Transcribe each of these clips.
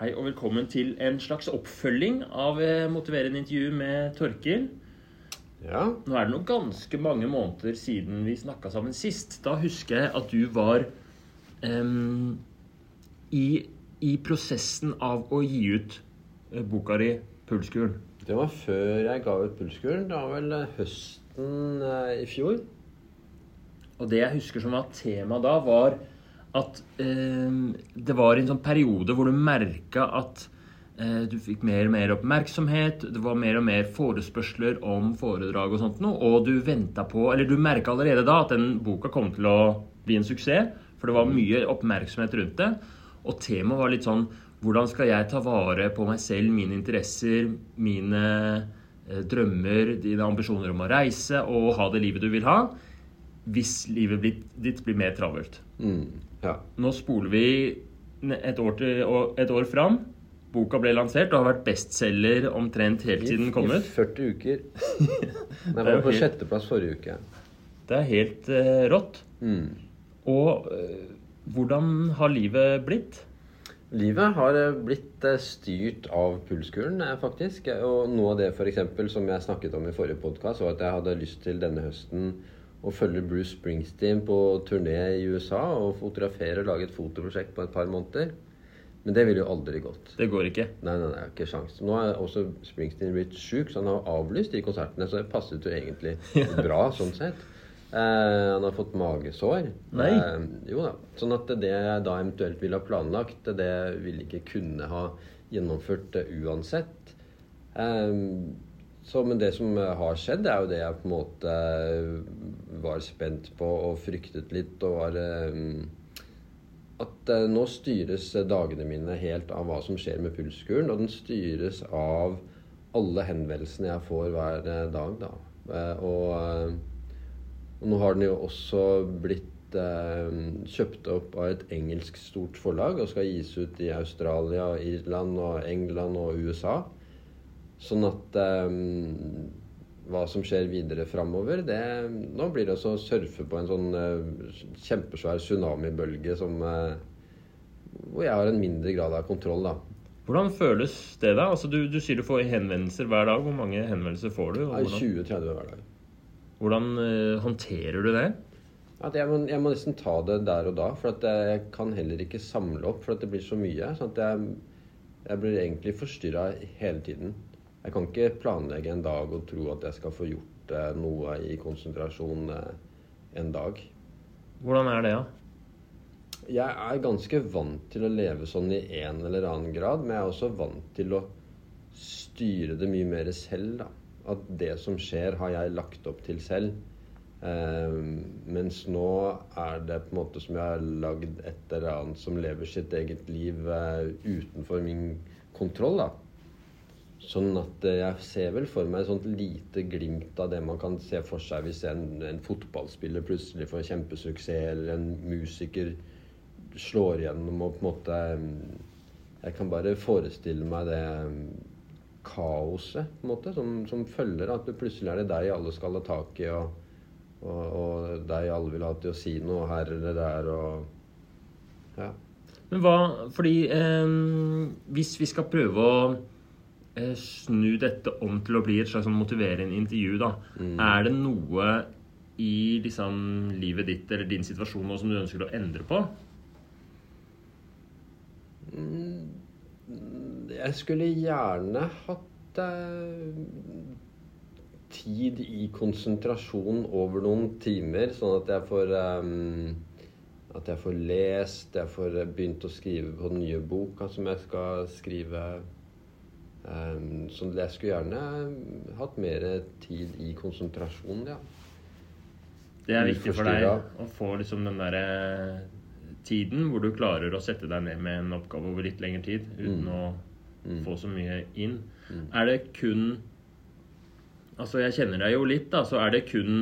Hei og velkommen til en slags oppfølging av eh, motiverende intervju med Torkil. Ja. Nå er det nok ganske mange måneder siden vi snakka sammen sist. Da husker jeg at du var um, i, i prosessen av å gi ut eh, boka di 'Pulskuren'. Det var før jeg ga ut Pulskuren. Det var vel eh, høsten i fjor. Og det jeg husker som var tema da, var at eh, det var en sånn periode hvor du merka at eh, du fikk mer og mer oppmerksomhet, det var mer og mer forespørsler om foredrag og sånt noe, og du venta på Eller du merka allerede da at den boka kom til å bli en suksess, for det var mye oppmerksomhet rundt det. Og temaet var litt sånn Hvordan skal jeg ta vare på meg selv, mine interesser, mine eh, drømmer, dine ambisjoner om å reise og ha det livet du vil ha? hvis livet ditt blir mer travelt. Mm. Ja. Nå spoler vi et år, til, et år fram. Boka ble lansert og har vært bestselger omtrent helt siden den kom ut. I 40 uker. Er var på helt- sjetteplass forrige uke. Det er helt uh, rått. Mm. Og uh, hvordan har livet blitt? Livet har eh, blitt styrt av pulskuren, faktisk. Og noe av det for eksempel, som jeg snakket om i forrige podkast, var at jeg hadde lyst til denne høsten å følge Bruce Springsteen på turné i USA og fotografere og lage et fotoprosjekt på et par måneder. Men det ville jo aldri gått. Det går ikke. Nei, nei, nei, ikke sjans. Nå er også Springsteen blitt sjuk, så han har avlyst de konsertene. Så det passet jo egentlig bra sånn sett. Eh, han har fått magesår. Nei. Eh, jo da. Sånn at det jeg da eventuelt ville ha planlagt, det ville ikke kunne ha gjennomført det uansett. Eh, så, men det som har skjedd, er jo det jeg på en måte var spent på og fryktet litt og var eh, at eh, nå styres eh, dagene mine helt av hva som skjer med pulskuren, og den styres av alle henvendelsene jeg får hver eh, dag, da. Eh, og, eh, og nå har den jo også blitt eh, kjøpt opp av et engelsk stort forlag og skal gis ut i Australia, Irland, og England og USA. Sånn at um, hva som skjer videre framover, det Nå blir det å surfe på en sånn uh, kjempesvær tsunamibølge som uh, Hvor jeg har en mindre grad av kontroll, da. Hvordan føles det, da? Altså, du, du sier du får henvendelser hver dag. Hvor mange henvendelser får du? og Jeg Hvordan, er 20-30 hver dag. hvordan uh, håndterer du det? Jeg, må, jeg må nesten ta det der og da, for jeg kan heller ikke samle opp. For det blir så mye. Sånn at jeg, jeg blir egentlig forstyrra hele tiden. Jeg kan ikke planlegge en dag og tro at jeg skal få gjort eh, noe i konsentrasjon eh, en dag. Hvordan er det, da? Jeg er ganske vant til å leve sånn i en eller annen grad, men jeg er også vant til å styre det mye mer selv. da. At det som skjer, har jeg lagt opp til selv. Um, mens nå er det på en måte som jeg har lagd et eller annet som lever sitt eget liv uh, utenfor min kontroll. da. Sånn at eh, jeg ser vel for meg et sånt lite glimt av det man kan se for seg hvis en, en fotballspiller plutselig får kjempesuksess, eller en musiker slår igjennom og på en måte mm, Jeg kan bare forestille meg det mm, kaoset på en måte, som, som følger. At det plutselig er det deg alle skal ha tak i, og, og, og deg alle vil ha til å si noe her eller der. og ja. Men hva Fordi eh, hvis vi skal prøve å eh, snu dette om til å bli et slags sånn motiverende intervju, da. Er det noe i liksom, livet ditt eller din situasjon nå som du ønsker å endre på? Jeg skulle gjerne hatt eh, tid i konsentrasjon over noen timer, sånn at jeg får eh, At jeg får lest, jeg får begynt å skrive på den nye boka som jeg skal skrive. Eh, så jeg skulle gjerne hatt mer tid i konsentrasjonen, ja. Det er viktig for deg å få liksom den derre tiden hvor du klarer å sette deg ned med en oppgave over litt lengre tid uten å få så mye inn. Er det kun Altså, jeg kjenner deg jo litt, da. Så er det kun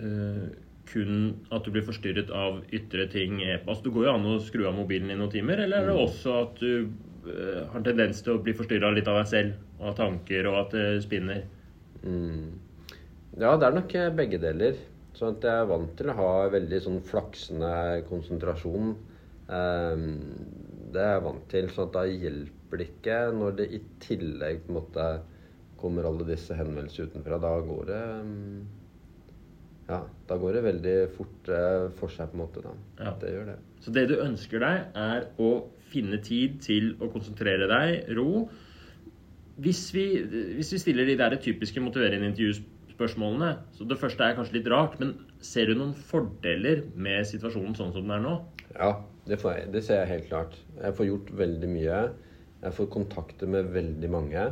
uh, kun at du blir forstyrret av ytre ting. Altså, det går jo an å skru av mobilen i noen timer, eller er det også at du har tendens til å bli forstyrra litt av deg selv, og av tanker, og at det spinner? Mm. Ja, det er nok eh, begge deler. Sånn at jeg er vant til å ha veldig sånn flaksende konsentrasjon. Ehm, Det er jeg vant til. Så da hjelper det ikke når det i tillegg på en måte kommer alle disse henvendelsene utenfra. Da går det mm, Ja, da går det veldig fort eh, for seg, på en måte. da. Ja. Det gjør det. Så det du ønsker deg, er å finne tid til å konsentrere deg, ro. Hvis vi, hvis vi stiller de der typiske motiverende intervjuspørsmålene så Det første er kanskje litt rart, men ser du noen fordeler med situasjonen sånn som den er nå? Ja, det, jeg, det ser jeg helt klart. Jeg får gjort veldig mye. Jeg får kontakter med veldig mange.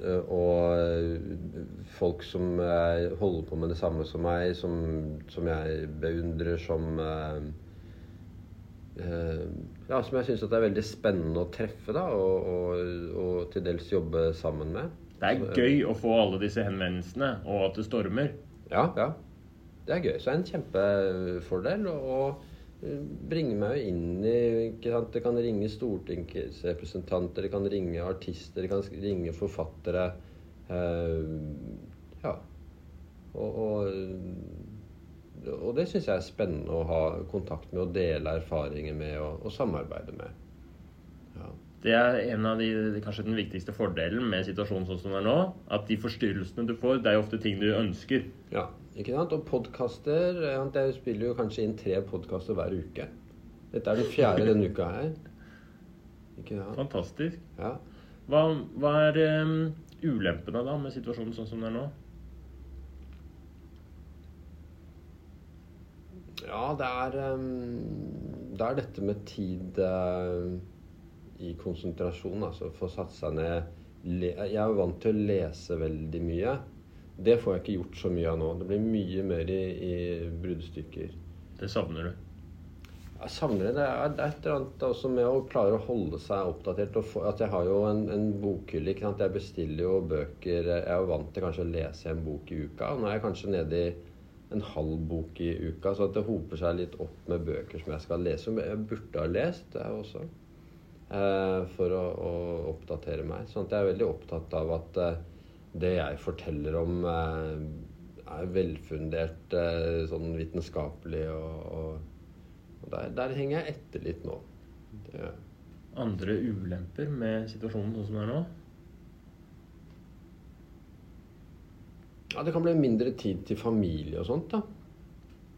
Eh, og folk som eh, holder på med det samme som meg, som, som jeg beundrer, som eh, eh, Ja, som jeg syns er veldig spennende å treffe, da, og, og, og til dels jobbe sammen med. Det er gøy å få alle disse henvendelsene, og at det stormer. Ja, ja. Det er gøy. Så det er en kjempefordel. Og eh, bringer meg jo inn i? Det kan ringe stortingsrepresentanter, det kan ringe artister, det kan ringe forfattere. Eh, ja. Og, og, og det syns jeg er spennende å ha kontakt med og dele erfaringer med og, og samarbeide med. Ja. Det er en av de, kanskje den viktigste fordelen med situasjonen sånn som den er nå. At de forstyrrelsene du får, det er jo ofte ting du ønsker. Ja, ikke sant? Og podkaster Jeg spiller jo kanskje inn tre podkaster hver uke. Dette er den fjerde denne uka her. Fantastisk. Ja. Hva, hva er um, ulempene da med situasjonen sånn som den er nå? Ja, det er, um, det er dette med tid uh, i konsentrasjon. Altså få satt seg ned. Jeg er jo vant til å lese veldig mye. Det får jeg ikke gjort så mye av nå. Det blir mye mer i, i bruddstykker. Det savner du. Jeg savner det. Det er, et eller annet også med å klare å holde seg oppdatert. Og få, at jeg har jo en, en bokhylle. ikke sant? Jeg bestiller jo bøker. Jeg er jo vant til kanskje å lese en bok i uka. Nå er jeg kanskje nede i en halv bok i uka, så at det hoper seg litt opp med bøker som jeg skal lese. Som jeg burde ha lest, det er også. Eh, for å, å, oppdatere meg. Sånn at jeg er veldig opptatt av at eh, det jeg forteller om, eh, er velfundert sånn vitenskapelig og, og, der, der, henger jeg etter litt nå. Det, Andre ulemper med situasjonen sånn som den er nå? Ja, det kan bli mindre tid til familie og sånt, da.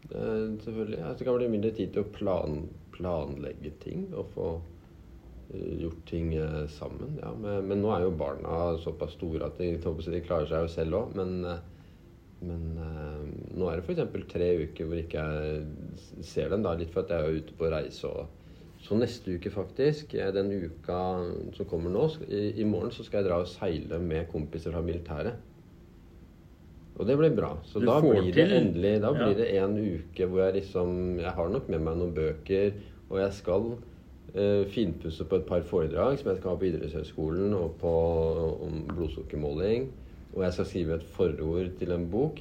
Det, selvfølgelig. Ja, det kan bli mindre tid til å plan, planlegge ting og få gjort ting uh, sammen. Ja. Men, men, nå er jo barna såpass store at de, de klarer seg jo selv òg. Men, uh, men nå er det f.eks. tre uker hvor ikke jeg ser dem, da, litt for at jeg er ute på reise. og så neste uke, faktisk, den uka som kommer nå, i, i morgen så skal jeg dra og seile med kompiser fra militæret. Og det blir bra. Så Du da blir det til. endelig Da Ja. blir det en uke hvor jeg liksom Jeg har nok med meg noen bøker, og jeg skal eh, finpusse på et par foredrag som jeg skal ha på idrettshøyskolen og på om blodsukkermåling. Og jeg skal skrive et forord til en bok.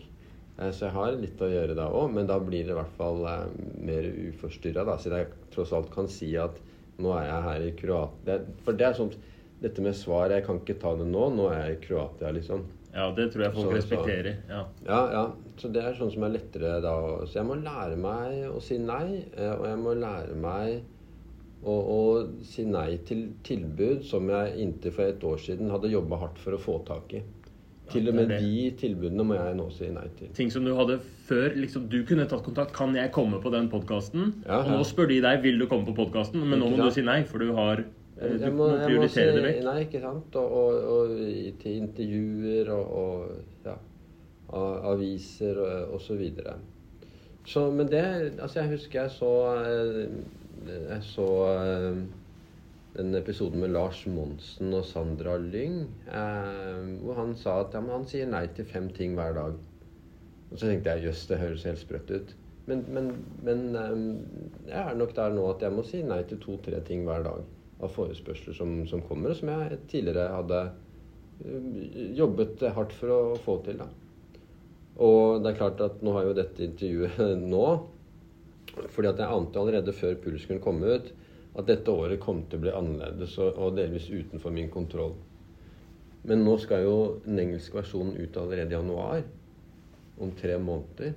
Eh, så jeg har litt å gjøre da òg, men da blir det i hvert fall eh, mer uforstyrra. Siden jeg tross alt kan si at nå er jeg her i Kroatia For det er sånt Dette med svar Jeg kan ikke ta det nå. Nå er jeg i Kroatia, liksom. Ja, det tror jeg folk Så- så- respekterer. Ja. Ja, ja. Så det er sånn som er lettere da. Så jeg må lære meg å si nei, eh, og jeg må lære meg å, og, si nei til tilbud som jeg inntil for et år siden hadde jobba hardt for å få tak i. Til og med det. de tilbudene må jeg nå si nei til. Ting som du hadde før. liksom Du kunne tatt kontakt. 'Kan jeg komme på den podkasten?' Ja, Og nå spør de deg 'Vil du komme på podkasten?' Men nå må du si nei, for du har eh, Du må må si prioritere det vekk. Nei, ikke sant. Og, og, og til intervjuer og, og ja, aviser og, og så videre. Så, men det Altså, jeg husker jeg så eh, Jeg så eh, den episoden med Lars Monsen og Sandra Lyng, eh, hvor han sa at ja, han sier nei til fem ting hver dag. Og så tenkte jeg jøss, det høres helt sprøtt ut. Men, men, men eh, jeg er nok der nå at jeg må si nei til to-tre ting hver dag av forespørsler som, som kommer, og som jeg tidligere hadde eh, jobbet hardt for å få til. da. Og det er klart at nå har jo dette intervjuet nå fordi at jeg ante allerede før pulsen kom ut at dette året kom til å bli annerledes og, og delvis utenfor min kontroll. Men nå skal jo den engelske versjonen ut allerede i januar. Om tre måneder.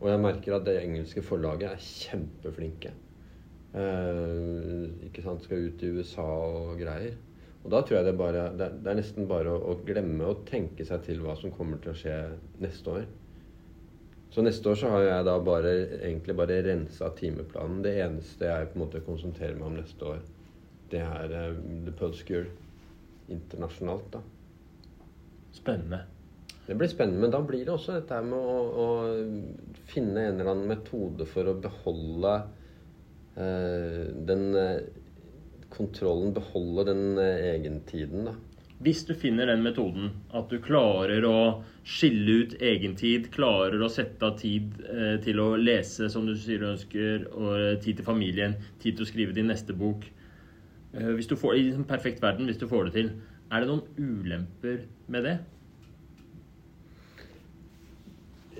Og jeg merker at det engelske forlaget er kjempeflinke. Eh, ikke sant, skal ut i USA og greier. Og da tror jeg det, bare, det, det er nesten bare å, å, glemme å tenke seg til hva som kommer til å skje neste år. Så neste år så har jeg da bare, egentlig bare rensa timeplanen. Det eneste jeg på en måte konsentrerer meg om neste år, det er uh, The Pulse School internasjonalt, da. Spennende. Det blir spennende, men da blir det også dette med å, å finne en eller annen metode for å beholde uh, den uh, kontrollen beholde den egentiden, da. Hvis du finner den metoden, at du klarer å skille ut egen tid, klarer å sette av tid eh, til å lese som du sier du ønsker, og eh, tid til familien, tid til å skrive din neste bok eh, hvis du får, I en perfekt verden, hvis du får det til, er det noen ulemper med det?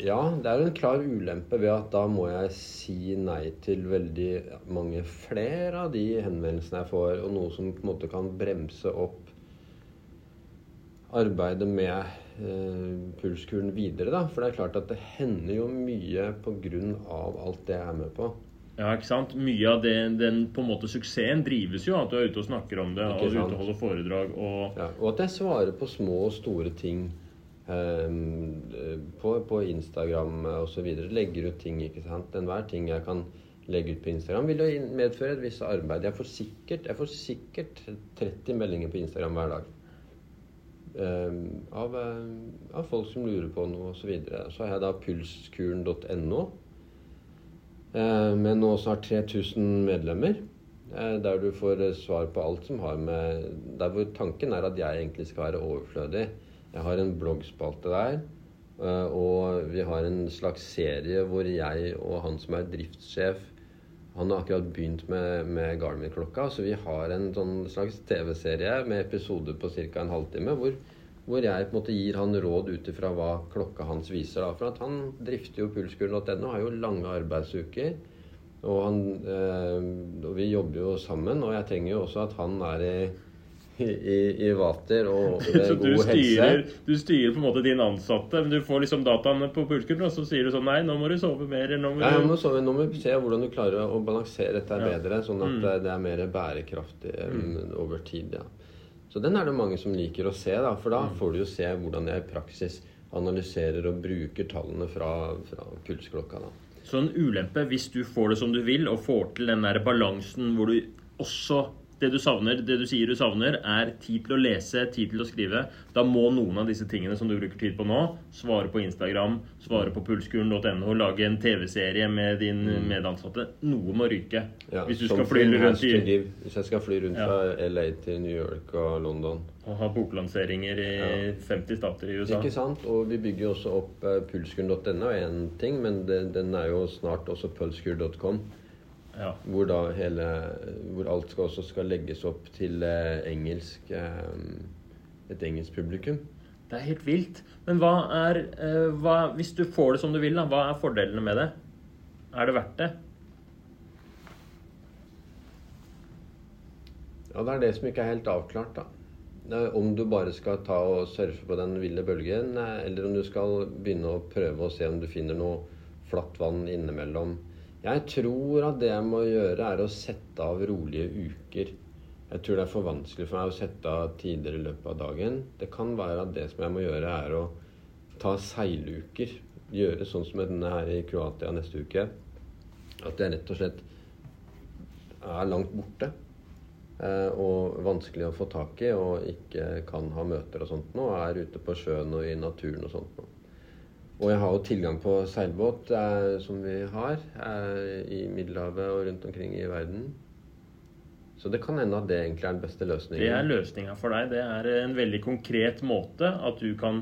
Ja, det er en klar ulempe ved at da må jeg si nei til veldig mange flere av de henvendelsene jeg får, og noe som på en måte kan bremse opp arbeidet med eh, pulskuren videre. da, For det er klart at det hender jo mye pga. alt det jeg er med på. Ja, ikke sant? Mye av det, den på en måte suksessen drives jo av at du er ute og snakker om det, og ute og holder foredrag. Og... Ja, og at jeg svarer på små og store ting Ehm, på, på Instagram osv. Legger ut ting. ikke sant? Enhver ting jeg kan legge ut på Instagram, vil jo medføre et visst arbeid. Jeg får sikkert, jeg får sikkert 30 meldinger på Instagram hver dag. Um, av, uh, av, folk som lurer på noe osv. Så, videre. så har jeg da pulskuren.no, uh, med nå snart 3000 medlemmer. Der du får svar på alt som har med Der hvor tanken er at jeg egentlig skal være overflødig. Jeg har en bloggspalte der. Eh, og vi har en slags serie hvor jeg og han som er driftssjef Han har akkurat begynt med, med Garmin-klokka, så vi har en sånn slags TV-serie med episoder på ca. en halvtime hvor, hvor, jeg på en måte gir han råd ut ifra hva klokka hans viser. Da. For han drifter jo pulskuren.no, har jo lange arbeidsuker. Og, han, øh, og vi jobber jo sammen, og jeg trenger jo også at han er i i, i vater og så god du styrer, helse. Du styrer på en måte din ansatte, men du får liksom dataene på pulskuren, og så sier du sånn Nei, nå må du sove mer. Nå må, ja, må, sove, nå må vi se hvordan du klarer å balansere dette ja. bedre, sånn at mm. det er mer bærekraftig mm. over tid. ja. Så den er det mange som liker å se, da, for da mm. får du jo se hvordan jeg i praksis analyserer og bruker tallene fra, fra pulsklokka. da. Så en ulempe, hvis du får det som du vil, og får til den der balansen hvor du også det du savner, det du sier du savner, er tid til å lese, tid til å skrive. Da må noen av disse tingene som du bruker tid på nå, svare på Instagram, svare på pulskuren.no, lage en TV-serie med din mm. medansatte. Noe må ryke. Ja, hvis du skal fly rundt i Hvis jeg skal fly rundt ja. fra LA til New York og London. Og ha boklanseringer i ja. 50 stater i USA. Ikke sant. Og vi bygger jo også opp uh, pulskuren.no, er én ting, men det, den er jo snart også pulskur.com. Ja. Hvor, da hele, hvor alt skal også skal legges opp til eh, engelsk eh, et engelsk publikum. Det er helt vilt. Men hva er eh, hva, Hvis du får det som du vil, da, hva er fordelene med det? Er det verdt det? Ja, det er det som ikke er helt avklart, da. Om du bare skal ta og surfe på den ville bølgen, eller om du skal begynne å prøve å se om du finner noe flatt vann innimellom jeg tror at det jeg må gjøre, er å sette av rolige uker. Jeg tror det er for vanskelig for meg å sette av tider i løpet av dagen. Det kan være at det som jeg må gjøre, er å ta seiluker. Gjøre sånn som denne her i Kroatia neste uke. At jeg rett og slett er langt borte. Eh, og vanskelig å få tak i og ikke kan ha møter og sånt nå. Er ute på sjøen og i naturen og sånt nå. Og jeg har jo tilgang på seilbåt, eh, som vi har, eh, i Middelhavet og rundt omkring i verden. Så det kan hende at det egentlig er den beste løsningen. Det er løsninga for deg. Det er en veldig konkret måte at du kan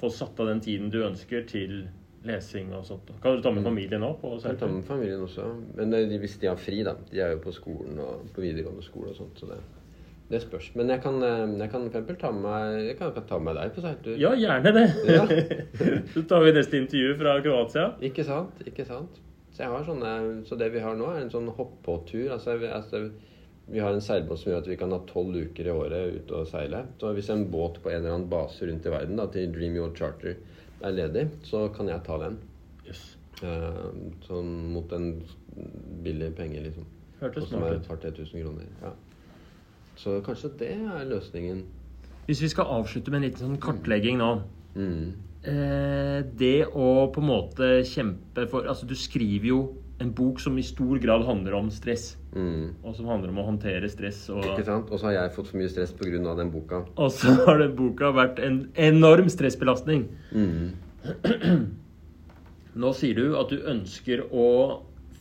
få satt av den tiden du ønsker til lesing og sånt. Kan du ta med mm. familien òg? Kan ta med familien også. Men hvis de har fri, da. De er jo på skolen og på videregående skole og sånt. så det... Det spørs. Men jeg kan, eh, jeg kan for ta med, jeg kan, ta med deg på seiltur. Ja, gjerne det. Ja. så tar vi neste intervju fra Kroatia. Ikke sant. ikke sant. Så, sånne, så det vi har nå, er en sånn hopp-på-tur. Altså, altså, vi har en seilbåt som gjør at vi kan ha tolv uker i året ute og seile. Så hvis en båt på en eller annen base rundt i verden da, til Dream Your Charter er ledig, så kan jeg ta den. Yes. Uh, sånn mot en billig penge, liksom. Hørtes smart ut. et par-tre tusen kroner. Ja. Så kanskje det er løsningen. Hvis vi skal avslutte med en liten sånn kartlegging nå Mm. eh, Det å på en måte kjempe for Altså, du skriver jo en bok som i stor grad handler om stress. Mm. Og som handler om å håndtere stress. Og, Ikke sant? Og så har jeg fått for mye stress pga. den boka. og så har den boka vært en enorm stressbelastning. Mm. Nå sier du at du ønsker å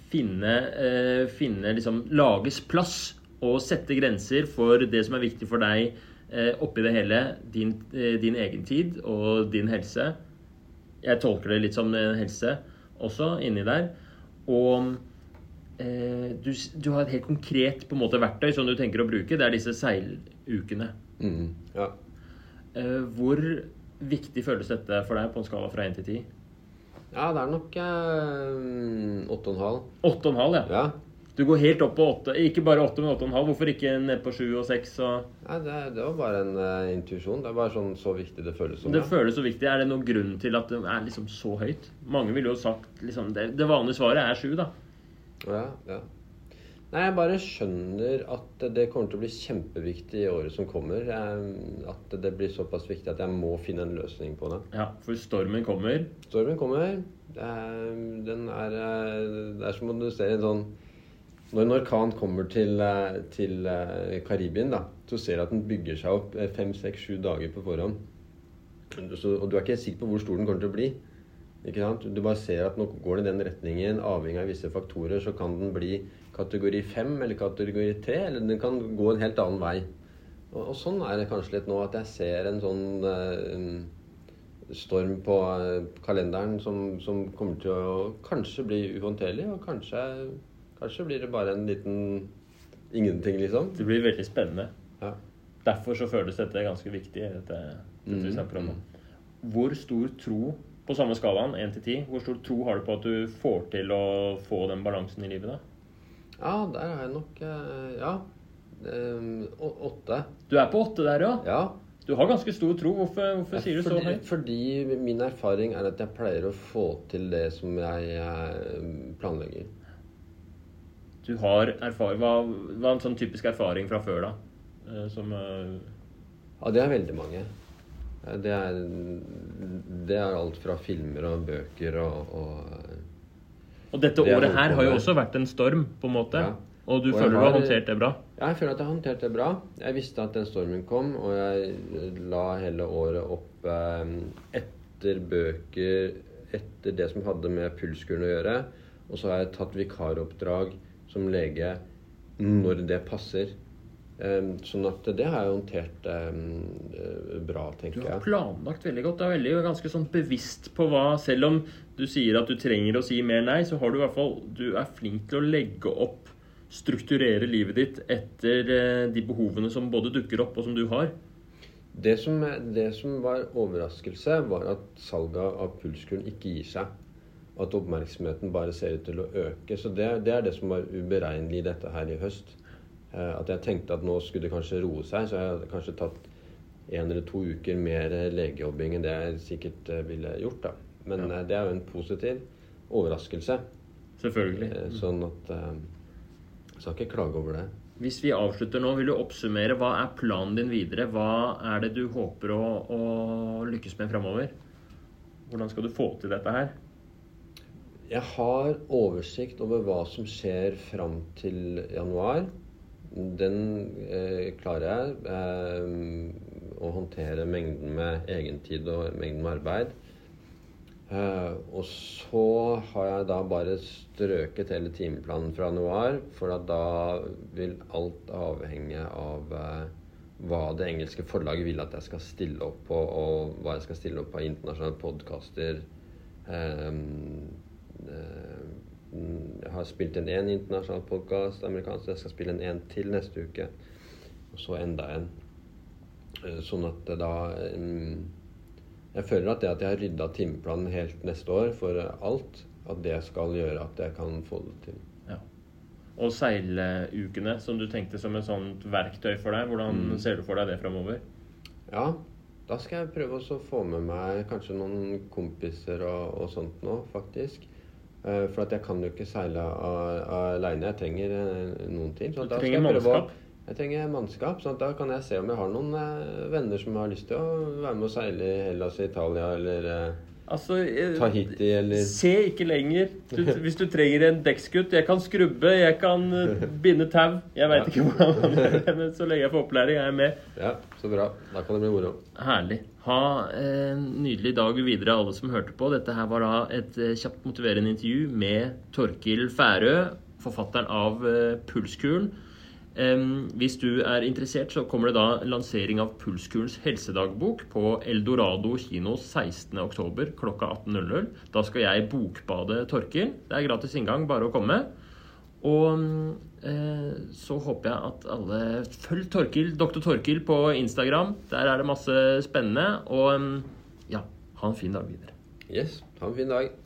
finne, eh, finne liksom, Lages plass og sette grenser for det som er viktig for deg eh, oppi det hele. Din, eh, din egen tid og din helse. Jeg tolker det litt som helse også inni der. Og eh, du, du har et helt konkret på en måte, verktøy som du tenker å bruke. Det er disse seilukene. Mm. Ja. Eh, hvor viktig føles dette for deg på en skala fra 1 til 10? ja, det er nok eh, åtte og en halv. 8,5, ja. Ja. Du går helt opp på åtte. Ikke bare åtte, men 8,5. Hvorfor ikke ned på sju og seks? Og... Nei, det, det var bare en uh, intuisjon. Det bare sånn så viktig det føles som. Det ja. føles så viktig. Er det noen grunn til at det er liksom så høyt? Mange ville jo sagt liksom, det, det vanlige svaret er sju, da. Ja, ja. Nei, jeg bare skjønner at det kommer til å bli kjempeviktig i året som kommer. Eh, At det blir såpass viktig at jeg må finne en løsning på det. Ja, For stormen kommer. Stormen kommer. Den er eh, Det er som om du ser en sånn Når en orkan kommer til, eh, til eh, Karibien, da, så ser du at den bygger seg opp eh, fem, seks, sju dager på forhånd. Så, og du er ikke sikker på hvor stor den kommer til å bli. Ikke sant? Du bare ser at nå går den i den retningen. Avhengig av visse faktorer så kan den bli kategori 5 eller kategori 3, eller den kan gå en helt annen vei. Og, og sånn er det kanskje litt nå, at jeg ser en sånn eh, storm på kalenderen som, som kommer til å kanskje bli uhåndterlig, og kanskje, kanskje blir det bare en liten ingenting, liksom. Det blir veldig spennende. Ja. Derfor så føles dette ganske viktig, dette, dette vi Mm, snakker om nå. Hvor stor tro, på samme skalaen, 1 til 10, hvor stor tro har du på at du får til å få den balansen i livet, da? Ja, der er jeg nok eh, Ja. eh, åtte. Du er på åtte der, ja? Ja. Du har ganske stor tro. Hvorfor, hvorfor sier du så høyt? fordi min erfaring er at jeg pleier å få til det som jeg eh, planlegger. Du har erfaring hva, hva er en sånn typisk erfaring fra før, da? Eh, Som eh, Ja, det er veldig mange. Det er, det er alt fra filmer og bøker og, og Og dette Det året her har jo også vært en storm, på en måte. Ja. Og du Og føler føler du har har- håndtert det bra? Jeg føler at jeg har håndtert det bra. Jeg visste at den stormen kom, og jeg la hele året opp eh, etter bøker, etter det som hadde med pulskuren å gjøre. Og så har jeg tatt vikaroppdrag som lege når det passer. Eh, sånn at det har jeg håndtert eh, bra, Du har planlagt veldig godt. Du er veldig ganske sånn bevisst på hva Selv om du sier at du trenger å si mer nei, så har du i hvert fall Du er flink til å legge opp Strukturere livet ditt etter eh, de behovene som både dukker opp, og som du har. Det som, det som var overraskelse, var at salget av pulskuren ikke gir seg. At oppmerksomheten bare ser ut til å øke. Så det, det er det som var uberegnelig i dette her i høst. Eh, At jeg tenkte at nå skulle det kanskje roe seg, så jeg hadde kanskje tatt en eller to uker mer legejobbing enn det jeg sikkert eh, ville gjort. da. Men Ja. eh, det er jo en positiv overraskelse. Selvfølgelig. Mm. Sånn at skal ikke klage over det. Hvis vi avslutter nå, vil du oppsummere hva er planen din videre? Hva er det du håper å, å lykkes med framover? Hvordan skal du få til dette her? Jeg har oversikt over hva som skjer fram til januar. Den eh, klarer jeg. Eh, å håndtere mengden med egentid og mengden med arbeid. Eh, og så har jeg da bare strøket hele timeplanen fra januar, for at da vil alt avhenge av eh, hva det engelske forlaget vil at jeg skal stille opp på, og hva jeg skal stille opp på internasjonale podkaster. Jeg har spilt inn én internasjonal podkast, amerikansk. Jeg skal spille inn en til neste uke. Og så enda en. Eh, Sånn at da mm, Jeg føler at det at jeg har rydda timeplanen helt neste år for alt, at det skal gjøre at jeg kan få det til. Ja. Og seilukene, som du tenkte som et sånt verktøy for deg, hvordan ser du for deg det framover? Ja, da skal jeg prøve å få med meg kanskje noen kompiser og, og sånt nå, faktisk. Eh, For jeg kan jo ikke seile aleine. Jeg trenger eh, noen til. Sånn, Du trenger mannskap. Jeg trenger mannskap. Så da kan jeg se om jeg har noen eh, venner som har lyst til å være med og seile i Hellas Italia eller Altså eh, Tahiti eller Se ikke lenger. Du, hvis du trenger en dekksgutt Jeg kan skrubbe, jeg kan eh, binde tau. Jeg veit Ja. ikke hvordan man gjør det, men så lenge jeg får opplæring, er jeg med. Ja, så bra. Da kan det bli moro. Herlig. Ha en nydelig dag videre, alle som hørte på. Dette her var da et eh, kjapt motiverende intervju med Torkil Færø, forfatteren av Pulskuren. Hvis du er interessert, så kommer det da lansering av Pulskurens helsedagbok på Eldorado kino 16.10. klokka 18.00. Da skal jeg bokbade Torkil. Det er gratis inngang, bare å komme. Og eh, så håper jeg at alle Følg Torkil, Dr. Torkil på Instagram. Der er det masse spennende. Og ja, ha en fin dag videre. Yes. Ha en fin dag.